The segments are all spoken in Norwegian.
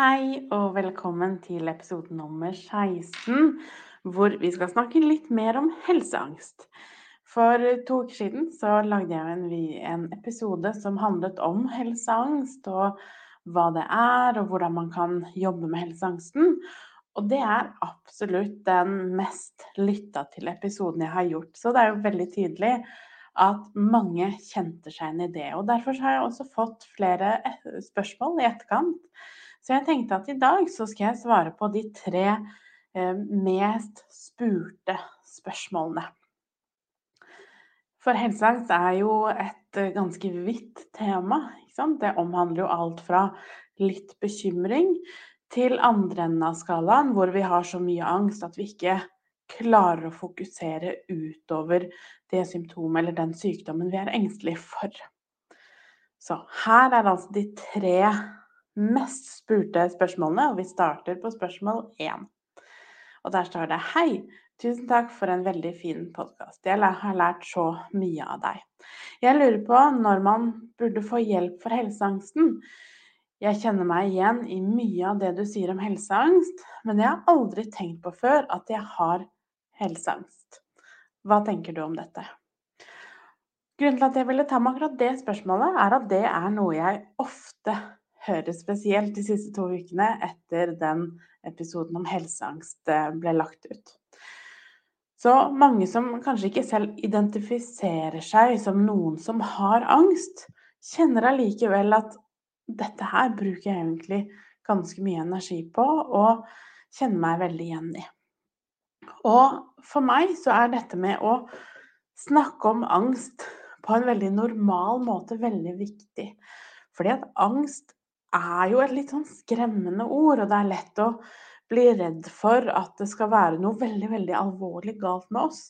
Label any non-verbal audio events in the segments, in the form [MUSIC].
Hei og velkommen til episode nummer 16, hvor vi skal snakke litt mer om helseangst. For to uker siden så lagde jeg en, en episode som handlet om helseangst, og hva det er, og hvordan man kan jobbe med helseangsten. Og det er absolutt den mest lytta til episoden jeg har gjort. Så det er jo veldig tydelig at mange kjente seg igjen i det. Og derfor har jeg også fått flere spørsmål i etterkant så jeg tenkte at i dag så skal jeg svare på de tre eh, mest spurte spørsmålene. For helseangst er jo et eh, ganske vidt tema. Det omhandler jo alt fra litt bekymring til andre enden av skalaen, hvor vi har så mye angst at vi ikke klarer å fokusere utover det symptomet eller den sykdommen vi er engstelige for. Så her er altså de tre mest spurte spørsmålene, og vi starter på spørsmål én. Og der står det Hei, tusen takk for en veldig fin podkast. Jeg har lært så mye av deg. Jeg lurer på når man burde få hjelp for helseangsten. Jeg kjenner meg igjen i mye av det du sier om helseangst, men jeg har aldri tenkt på før at jeg har helseangst. Hva tenker du om dette? Grunnen til at jeg ville ta med akkurat det spørsmålet, er at det er noe jeg ofte hører spesielt de siste to ukene etter den episoden om helseangst eh, ble lagt ut. Så mange som kanskje ikke selv identifiserer seg som noen som har angst, kjenner allikevel at dette her bruker jeg egentlig ganske mye energi på, og kjenner meg veldig igjen i. Og for meg så er dette med å snakke om angst på en veldig normal måte veldig viktig. Fordi at angst er jo et litt sånn skremmende ord, og det er lett å bli redd for at det skal være noe veldig, veldig alvorlig galt med oss.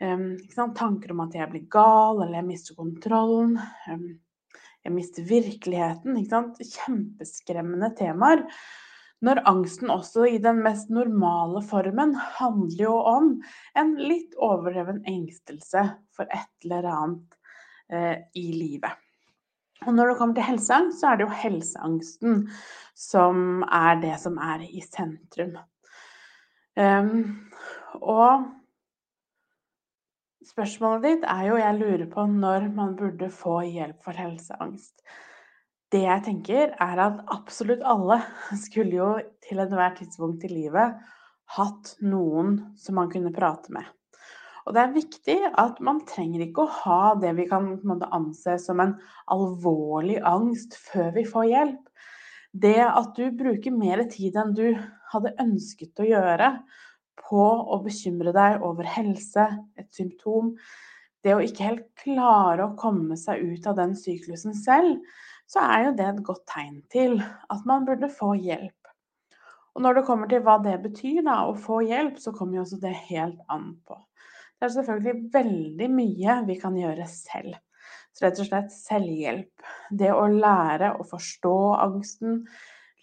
Um, Tanker om at jeg blir gal, eller jeg mister kontrollen. Um, jeg mister virkeligheten. Kjempeskremmende temaer. Når angsten også i den mest normale formen handler jo om en litt overdreven engstelse for et eller annet uh, i livet. Og når det kommer til helseangst, så er det jo helseangsten som er det som er i sentrum. Um, og spørsmålet ditt er jo Jeg lurer på når man burde få hjelp for helseangst. Det jeg tenker, er at absolutt alle [LAUGHS] skulle jo til enhver tidspunkt i livet hatt noen som man kunne prate med. Og det er viktig at man trenger ikke å ha det vi kan anse som en alvorlig angst før vi får hjelp. Det at du bruker mer tid enn du hadde ønsket å gjøre på å bekymre deg over helse, et symptom, det å ikke helt klare å komme seg ut av den syklusen selv, så er jo det et godt tegn til at man burde få hjelp. Og når det kommer til hva det betyr, da, å få hjelp, så kommer jo også det helt an på. Det er selvfølgelig veldig mye vi kan gjøre selv. Så rett og slett selvhjelp. Det å lære å forstå angsten,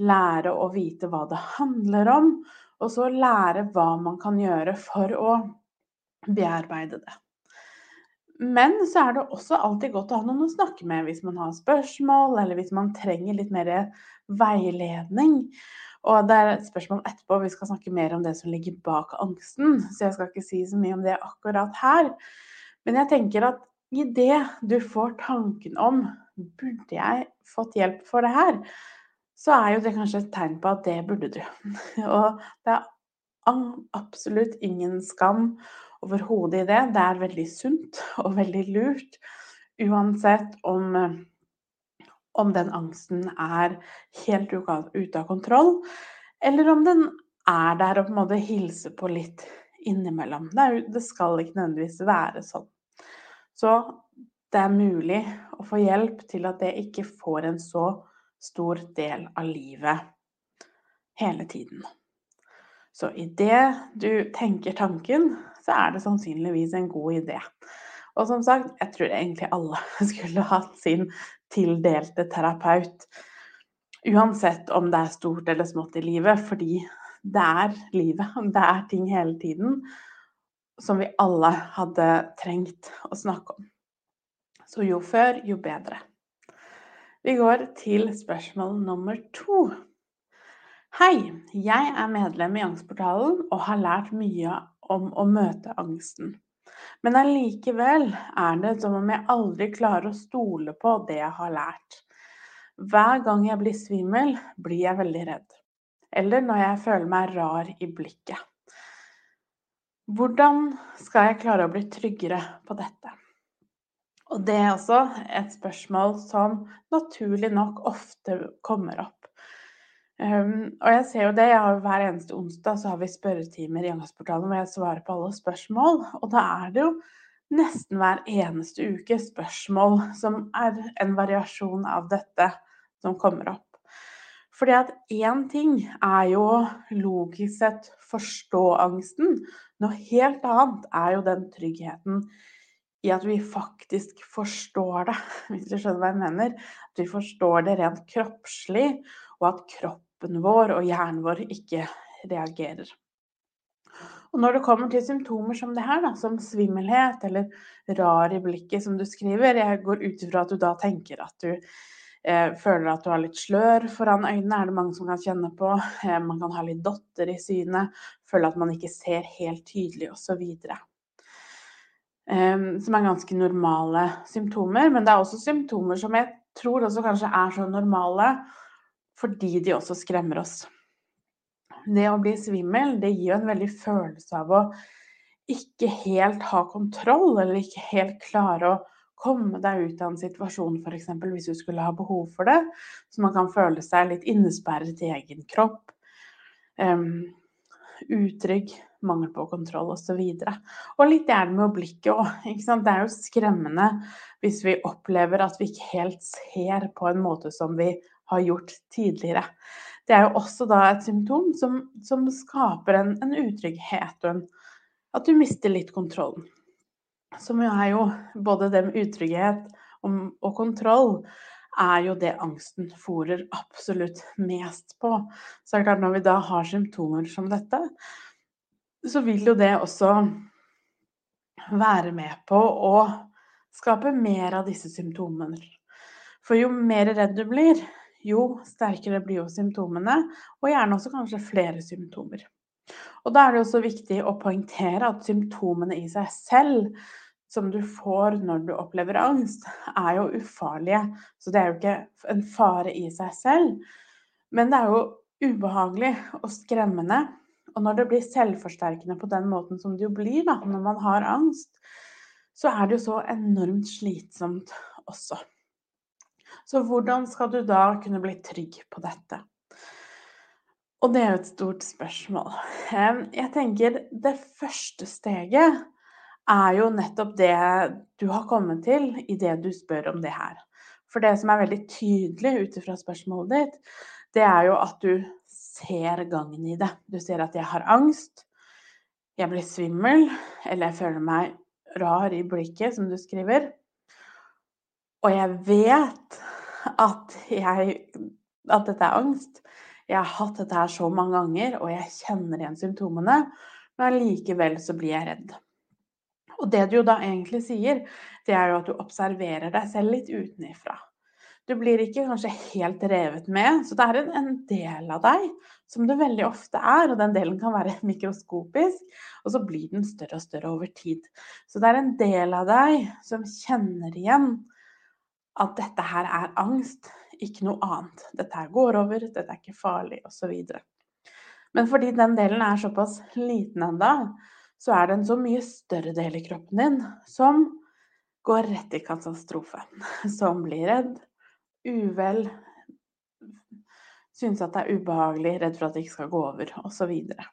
lære å vite hva det handler om, og så lære hva man kan gjøre for å bearbeide det. Men så er det også alltid godt å ha noen å snakke med hvis man har spørsmål, eller hvis man trenger litt mer veiledning. Og det er et spørsmål etterpå, vi skal snakke mer om det som ligger bak angsten. Så jeg skal ikke si så mye om det akkurat her. Men jeg tenker at idet du får tanken om burde jeg fått hjelp for det her, så er jo det kanskje et tegn på at det burde du. [LAUGHS] Og det er absolutt ingen skam overhodet i det. Det er veldig sunt og veldig lurt. Uansett om om den angsten er helt ute av kontroll, eller om den er der og på en måte hilser på litt innimellom. Det, er, det skal ikke nødvendigvis være sånn. Så det er mulig å få hjelp til at det ikke får en så stor del av livet hele tiden. Så idet du tenker tanken, så er det sannsynligvis en god idé. Og som sagt, jeg tror egentlig alle [LAUGHS] skulle hatt sin tildelte terapeut. Uansett om det er stort eller smått i livet, fordi det er livet. [LAUGHS] Det er ting hele tiden som vi alle hadde trengt å snakke om. Så jo før, jo bedre. Vi går til spørsmål nummer to. Hei, jeg er medlem i Angstportalen og har lært mye om å møte angsten. Men allikevel er det som om jeg aldri klarer å stole på det jeg har lært. Hver gang jeg blir svimmel, blir jeg veldig redd. Eller når jeg føler meg rar i blikket. Hvordan skal jeg klare å bli tryggere på dette? Og det er også et spørsmål som naturlig nok ofte kommer opp. Um, og jeg ser jo det, jeg har Hver eneste onsdag så har vi spørretimer i Angstportalen hvor jeg svarer på alle spørsmål. Og da er det jo nesten hver eneste uke spørsmål som er en variasjon av dette som kommer opp. Fordi at én ting er jo logisk sett forstå angsten. Noe helt annet er jo den tryggheten i at vi faktisk forstår det, [LAUGHS] hvis du skjønner hva jeg mener. At vi forstår det rent kroppslig, og at kroppen vår og hjernen vår ikke reagerer. Og når det kommer til symptomer som det her, da, som svimmelhet eller rar i blikket, som du skriver Jeg går ut ifra at du da tenker at du eh, føler at du har litt slør foran øynene, er det mange som kan kjenne på. Eh, man kan ha litt dotter i synet, føle at man ikke ser helt tydelig osv. Eh, som er ganske normale symptomer. Men det er også symptomer som jeg tror også kanskje er så normale fordi de også skremmer oss. Det å bli svimmel, det gir jo en veldig følelse av å ikke helt ha kontroll, eller ikke helt klare å komme deg ut av en situasjon, f.eks. hvis du skulle ha behov for det. Så man kan føle seg litt innesperret i egen kropp. Um, utrygg, mangel på kontroll osv. Og, og litt gjerne med blikket òg. Det er jo skremmende hvis vi opplever at vi ikke helt ser på en måte som vi har gjort tidligere. Det er jo også da et symptom som, som skaper en, en utrygghet og en, at du mister litt kontrollen som jo er jo både det med utrygghet og kontroll, er jo det angsten fòrer absolutt mest på. Så det er klart, når vi da har symptomer som dette, så vil jo det også være med på å skape mer av disse symptomene. For jo mer redd du blir, jo sterkere blir jo symptomene, og gjerne også kanskje flere symptomer. Og da er det også viktig å poengtere at symptomene i seg selv som du får når du opplever angst, er jo ufarlige. Så det er jo ikke en fare i seg selv. Men det er jo ubehagelig og skremmende. Og når det blir selvforsterkende på den måten som det jo blir da, når man har angst, så er det jo så enormt slitsomt også. Så hvordan skal du da kunne bli trygg på dette? Og det er jo et stort spørsmål. Jeg tenker det første steget er jo nettopp det du har kommet til i det du spør om det her. For det som er veldig tydelig ut ifra spørsmålet ditt, det er jo at du ser gangen i det. Du ser at jeg har angst, jeg blir svimmel, eller jeg føler meg rar i blikket, som du skriver. Og jeg vet at, jeg, at dette er angst. Jeg har hatt dette her så mange ganger, og jeg kjenner igjen symptomene. Men allikevel så blir jeg redd. Og det du jo da egentlig sier, det er jo at du observerer deg selv litt utenifra. Du blir ikke kanskje helt revet med, så det er en, del av deg som det veldig ofte er, og den delen kan være [LAUGHS] mikroskopisk, og så blir den større og større over tid. Så det er en del av deg som kjenner igjen at dette her er angst, ikke noe annet. Dette her går over, dette er ikke farlig, osv. Men fordi den delen er såpass liten enda, så er det en så mye større del i kroppen din som går rett i katastrofe. Som blir redd, uvel, synes at det er ubehagelig, redd for at det ikke skal gå over, osv. Så, videre.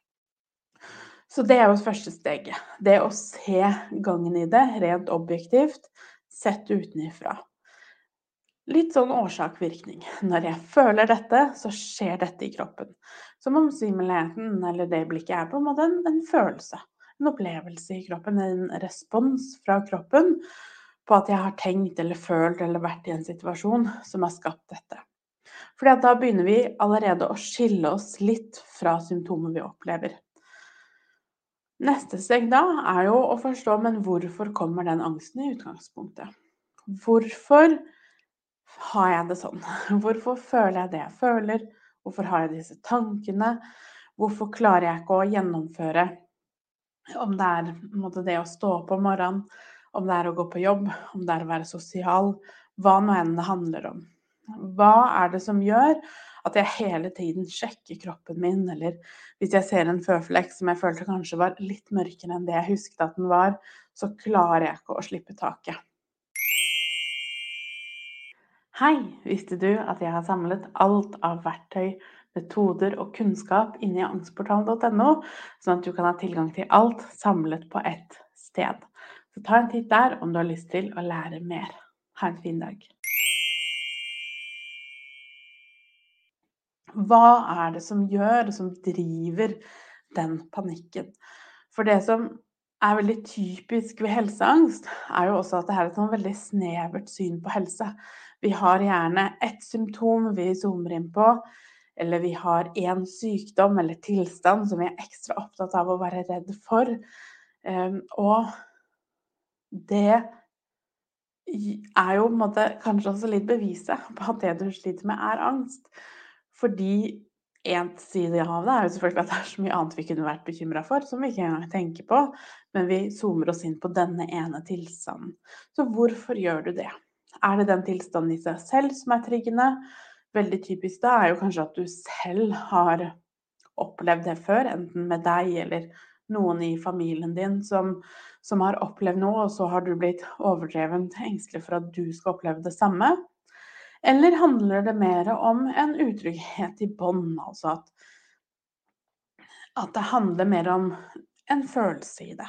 så det er jo første steget. Det å se gangen i det rent objektivt, sett utenifra. Litt sånn årsak-virkning. [LAUGHS] Når jeg føler dette, så skjer dette i kroppen. Som om svimmelheten eller det blikket er på en måte en, følelse. En opplevelse i kroppen, en respons fra kroppen på at jeg har tenkt eller følt eller vært i en situasjon som har skapt dette. Fordi da begynner vi allerede å skille oss litt fra symptomer vi opplever. Neste steg da er jo å forstå men hvorfor kommer den angsten i utgangspunktet? Hvorfor har jeg det sånn? [LAUGHS] Hvorfor føler jeg det jeg føler? Hvorfor har jeg disse tankene? Hvorfor klarer jeg ikke å gjennomføre om det er måte, det å stå opp om morgenen, om det er å gå på jobb, om det er å være sosial, hva nå enn det handler om. Hva er det som gjør at jeg hele tiden sjekker kroppen min, eller hvis jeg ser en føflekk som jeg følte kanskje var litt mørkere enn det jeg husket at den var, så klarer jeg ikke å slippe taket. Hei! Visste du at jeg har samlet alt av verktøy, metoder og kunnskap inne i angstportalen.no, sånn at du kan ha tilgang til alt samlet på ett sted. Så ta en titt der om du har lyst til å lære mer. Ha en fin dag. Hva er det som gjør, som driver den panikken? For det som er veldig typisk ved helseangst, er jo også at det er et sånn veldig snevert syn på helse. Vi har gjerne ett symptom vi zoomer inn på, eller vi har én sykdom eller tilstand som vi er ekstra opptatt av å være redd for. Ehm, og det er jo måte kanskje også litt beviset på at det du sliter med, er angst. Fordi én side av det er jo selvfølgelig at det er så mye annet vi kunne vært bekymra for, som vi ikke engang tenker på, men vi zoomer oss inn på denne ene tilstanden. Så hvorfor gjør du det? Er det den tilstanden i seg selv som er triggende? Veldig typisk da er jo kanskje at du selv har opplevd det før, enten med deg eller noen i familien din som, som har opplevd noe, og så har du blitt overdrevent engstelig for at du skal oppleve det samme. Eller handler det mer om en utrygghet i bånd, altså at, at det handler mer om en følelse i det.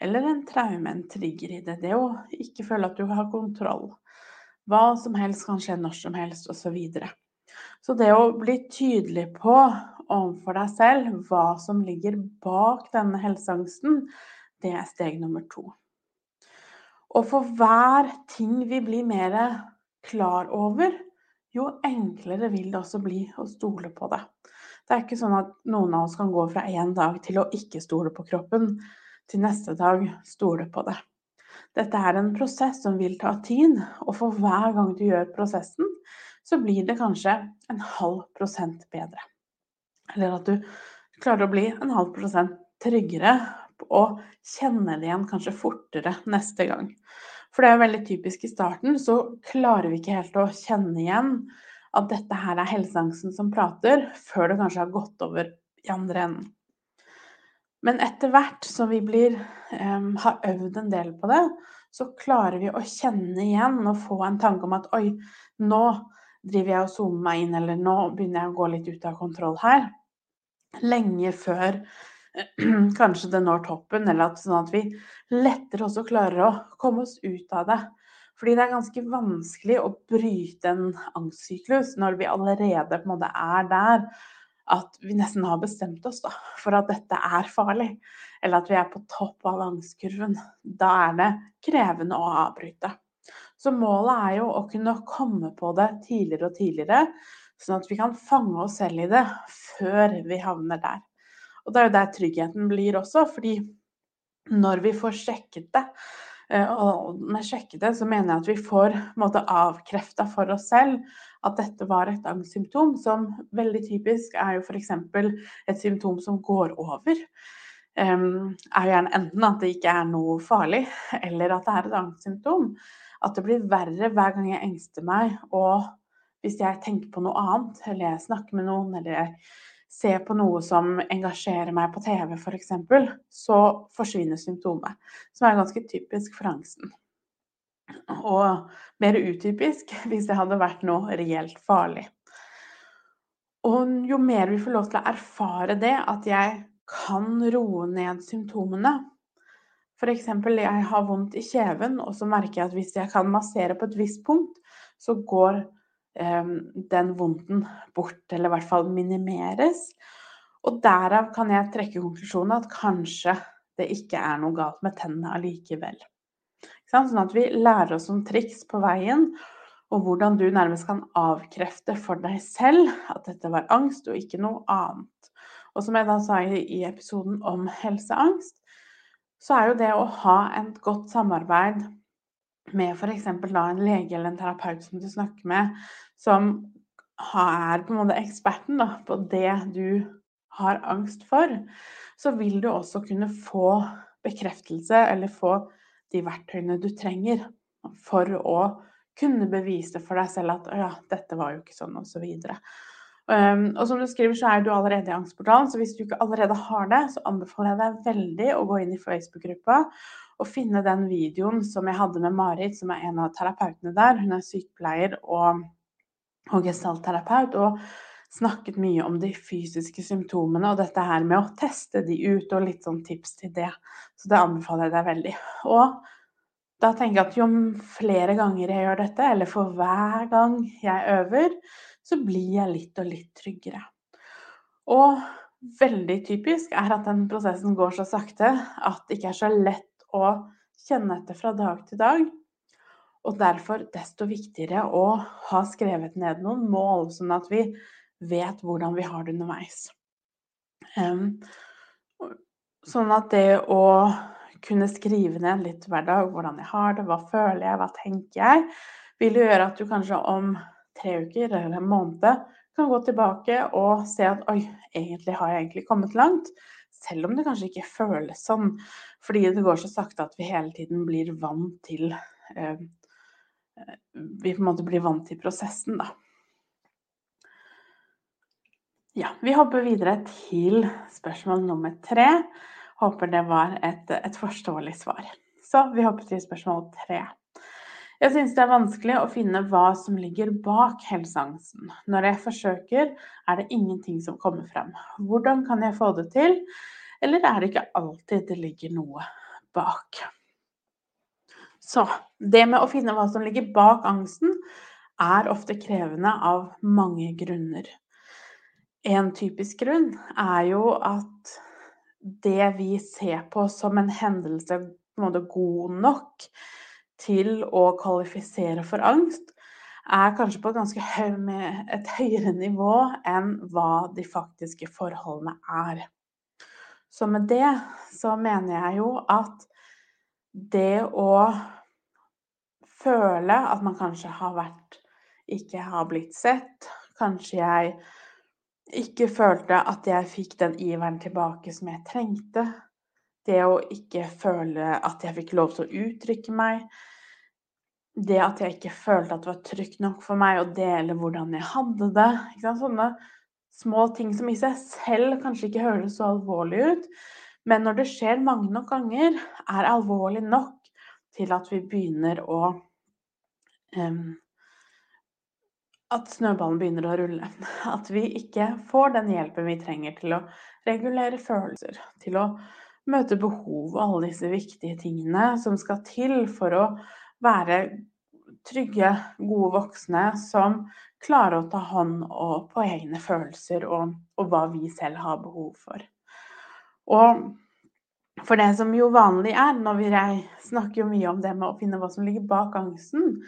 Eller en traume, en trigger i det. Det å ikke føle at du har kontroll. Hva som helst kan skje når som helst, osv. Så, videre. så det å bli tydelig på overfor deg selv hva som ligger bak denne helseangsten, det er steg nummer to. Og for hver ting vi blir mer klar over, jo enklere vil det også bli å stole på det. Det er ikke sånn at noen av oss kan gå fra én dag til å ikke stole på kroppen, til neste dag stole på det. Dette er en prosess som vil ta tid, og for hver gang du gjør prosessen, så blir det kanskje en halv prosent bedre. Eller at du klarer å bli en halv prosent tryggere og kjenner det igjen kanskje fortere neste gang. For det er veldig typisk i starten, så klarer vi ikke helt å kjenne igjen at dette her er helseangsten som prater, før det kanskje har gått over i andre enden. Men etter hvert som vi blir, um, har øvd en del på det, så klarer vi å kjenne igjen og få en tanke om at oi, nå driver jeg og zoomer meg inn, eller nå begynner jeg å gå litt ut av kontroll her. Lenge før [CLEARS THROAT] kanskje det når toppen, eller at, sånn at vi lettere også klarer å komme oss ut av det. Fordi det er ganske vanskelig å bryte en angstsyklus når vi allerede på en måte er der at vi nesten har bestemt oss da, for at dette er farlig, eller at vi er på topp av angstkurven. Da er det krevende å avbryte. Så målet er jo å kunne komme på det tidligere og tidligere, sånn at vi kan fange oss selv i det før vi havner der. Og det er jo der tryggheten blir også, fordi når vi får sjekket det, eh, og med sjekket det så mener jeg at vi får avkrefta for oss selv at dette var et angstsymptom, som veldig typisk er jo f.eks. et symptom som går over. Um, er gjerne enten at det ikke er noe farlig, eller at det er et angstsymptom. At det blir verre hver gang jeg engster meg, og hvis jeg tenker på noe annet, eller jeg snakker med noen, eller jeg ser på noe som engasjerer meg på TV f.eks., for så forsvinner symptomet. Som er ganske typisk for angsten og mer utypisk [LAUGHS] hvis det hadde vært noe reelt farlig. Og jo mer vi får lov til å erfare det, at jeg kan roe ned symptomene F.eks. jeg har vondt i kjeven, og så merker jeg at hvis jeg kan massere på et visst punkt, så går eh, den vondten bort, eller i hvert fall minimeres. Og derav kan jeg trekke konklusjonen at kanskje det ikke er noe galt med tennene allikevel. Sånn at vi lærer oss om triks på veien, og hvordan du nærmest kan avkrefte for deg selv at dette var angst og ikke noe annet. Og som jeg da sa i episoden om helseangst, så er jo det å ha et godt samarbeid med f.eks. en lege eller en terapeut som du snakker med, som er på en måte eksperten da, på det du har angst for, så vil du også kunne få bekreftelse eller få de verktøyene du trenger for å kunne bevise for deg selv at ja, dette var jo ikke sånn, osv. Um, og som du skriver, så er du allerede i Angstportalen, så hvis du ikke allerede har det, så anbefaler jeg deg veldig å gå inn i Facebook-gruppa og finne den videoen som jeg hadde med Marit, som er en av terapeutene der. Hun er sykepleier og, og gestaltterapeut. og snakket mye om de fysiske symptomene og dette her med å teste de ut, og litt sånn tips til det. Så det anbefaler jeg deg veldig. Og da tenker jeg at jo flere ganger jeg gjør dette, eller for hver gang jeg øver, så blir jeg litt og litt tryggere. Og veldig typisk er at den prosessen går så sakte at det ikke er så lett å kjenne etter fra dag til dag. Og derfor desto viktigere å ha skrevet ned noen mål, sånn at vi vet hvordan vi har det underveis. sånn at det å kunne skrive ned litt hver dag hvordan jeg har det, hva føler jeg, hva tenker jeg, vil gjøre at du kanskje om tre uker eller en måned kan gå tilbake og se at oi, egentlig har jeg egentlig kommet langt. Selv om det kanskje ikke føles sånn, fordi det går så sakte at vi hele tiden blir vant til eh, Vi på en måte blir vant til prosessen, da. Ja, vi hopper videre til spørsmål nummer tre. Håper det var et, et forståelig svar. Så vi hopper til spørsmål tre. Jeg syns det er vanskelig å finne hva som ligger bak helseangsten. Når jeg forsøker, er det ingenting som kommer frem. Hvordan kan jeg få det til? Eller er det ikke alltid det ligger noe bak? Så det med å finne hva som ligger bak angsten, er ofte krevende av mange grunner. En typisk grunn er jo at det vi ser på som en hendelse på en måte god nok til å kvalifisere for angst, er kanskje på et høy, et høyere nivå enn hva de faktiske forholdene er. Så med det så mener jeg jo at det å føle at man kanskje har vært ikke har blitt sett, kanskje jeg ikke følte at jeg fikk den iveren tilbake som jeg trengte. Det å ikke føle at jeg fikk lov til å uttrykke meg. Det at jeg ikke følte at det var trygt nok for meg å dele hvordan jeg hadde det. Sånne små ting som i seg selv kanskje ikke høres så alvorlig ut, men når det skjer mange nok ganger, er alvorlig nok til at vi begynner å um, at snøballen begynner å rulle. At vi ikke får den hjelpen vi trenger til å regulere følelser, til å møte behov og alle disse viktige tingene som skal til for å være trygge, gode voksne som klarer å ta hånd på egne følelser og, og hva vi selv har behov for. Og for det som jo vanlig er, når vi snakker mye om det med å finne hva som ligger bak angsten,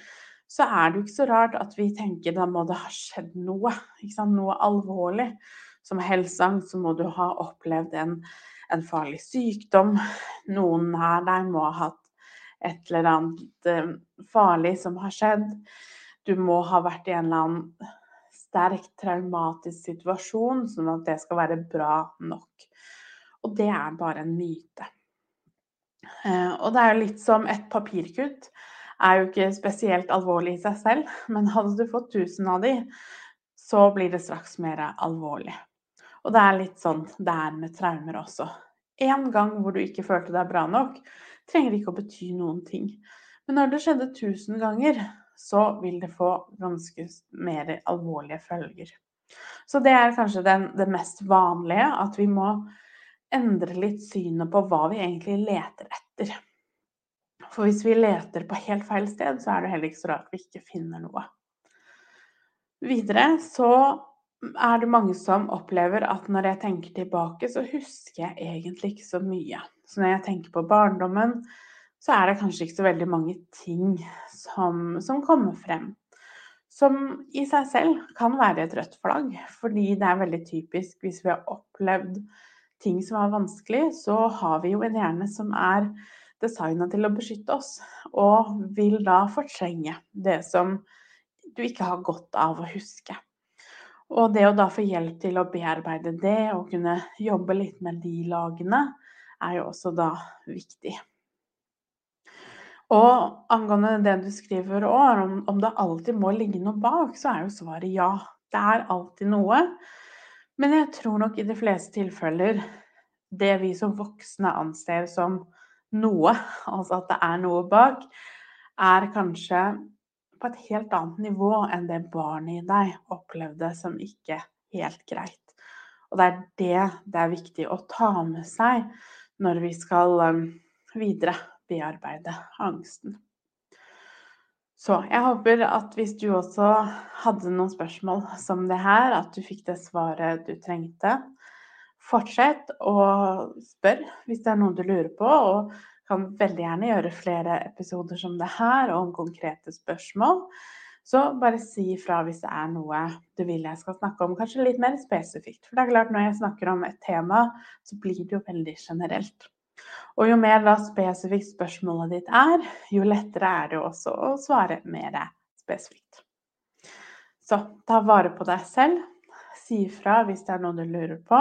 så er det jo ikke så rart at vi tenker da må det ha skjedd noe. Noe alvorlig. Som helseangst så må du ha opplevd en, en, farlig sykdom. Noen nær deg må ha hatt et eller annet eh, farlig som har skjedd. Du må ha vært i en eller annen sterkt traumatisk situasjon, sånn at det skal være bra nok. Og det er bare en myte. Eh, og det er jo litt som et papirkutt er jo ikke spesielt alvorlig i seg selv, [LAUGHS] men hadde du fått 1000 av de, så blir det straks mer alvorlig. Og det er litt sånn det er med traumer også. En gang hvor du ikke følte deg bra nok, trenger ikke å bety noen ting. Men når det skjedde 1000 ganger, så vil det få ganske mer alvorlige følger. Så det er kanskje den, det mest vanlige, at vi må endre litt synet på hva vi egentlig leter etter. For hvis vi leter på helt feil sted, så er det heller ikke så rart vi ikke finner noe. Videre så er det mange som opplever at når jeg tenker tilbake, så husker jeg egentlig ikke så mye. Så når jeg tenker på barndommen, så er det kanskje ikke så veldig mange ting som, som kommer frem. Som i seg selv kan være et rødt flagg, fordi det er veldig typisk hvis vi har opplevd ting som er vanskelig, så har vi jo en hjerne som er designa til å beskytte oss, og vil da fortrenge det som du ikke har godt av å huske. Og det å da få hjelp til å bearbeide det og kunne jobbe litt med de lagene, er jo også da viktig. Og angående det du skriver òg, om, om det alltid må ligge noe bak, så er jo svaret ja. Det er alltid noe. Men jeg tror nok i de fleste tilfeller det vi som voksne anser som noe, [LAUGHS] altså at det er noe bak, er kanskje på et helt annet nivå enn det barnet i deg opplevde som ikke helt greit. Og det er det det er viktig å ta med seg når vi skal um, videre bearbeide angsten. Så jeg håper at hvis du også hadde noen spørsmål som det her, at du fikk det svaret du trengte. Fortsett å spørre hvis det er noe du lurer på. og kan veldig gjerne gjøre flere episoder som det her, om konkrete spørsmål. Så bare si ifra hvis det er noe du vil jeg skal snakke om, kanskje litt mer spesifikt. For det er klart, når jeg snakker om et tema, så blir det jo veldig generelt. Og jo mer da spesifikt spørsmålet ditt er, jo lettere er det også å svare mer spesifikt. Så ta vare på deg selv. Si ifra hvis det er noe du lurer på.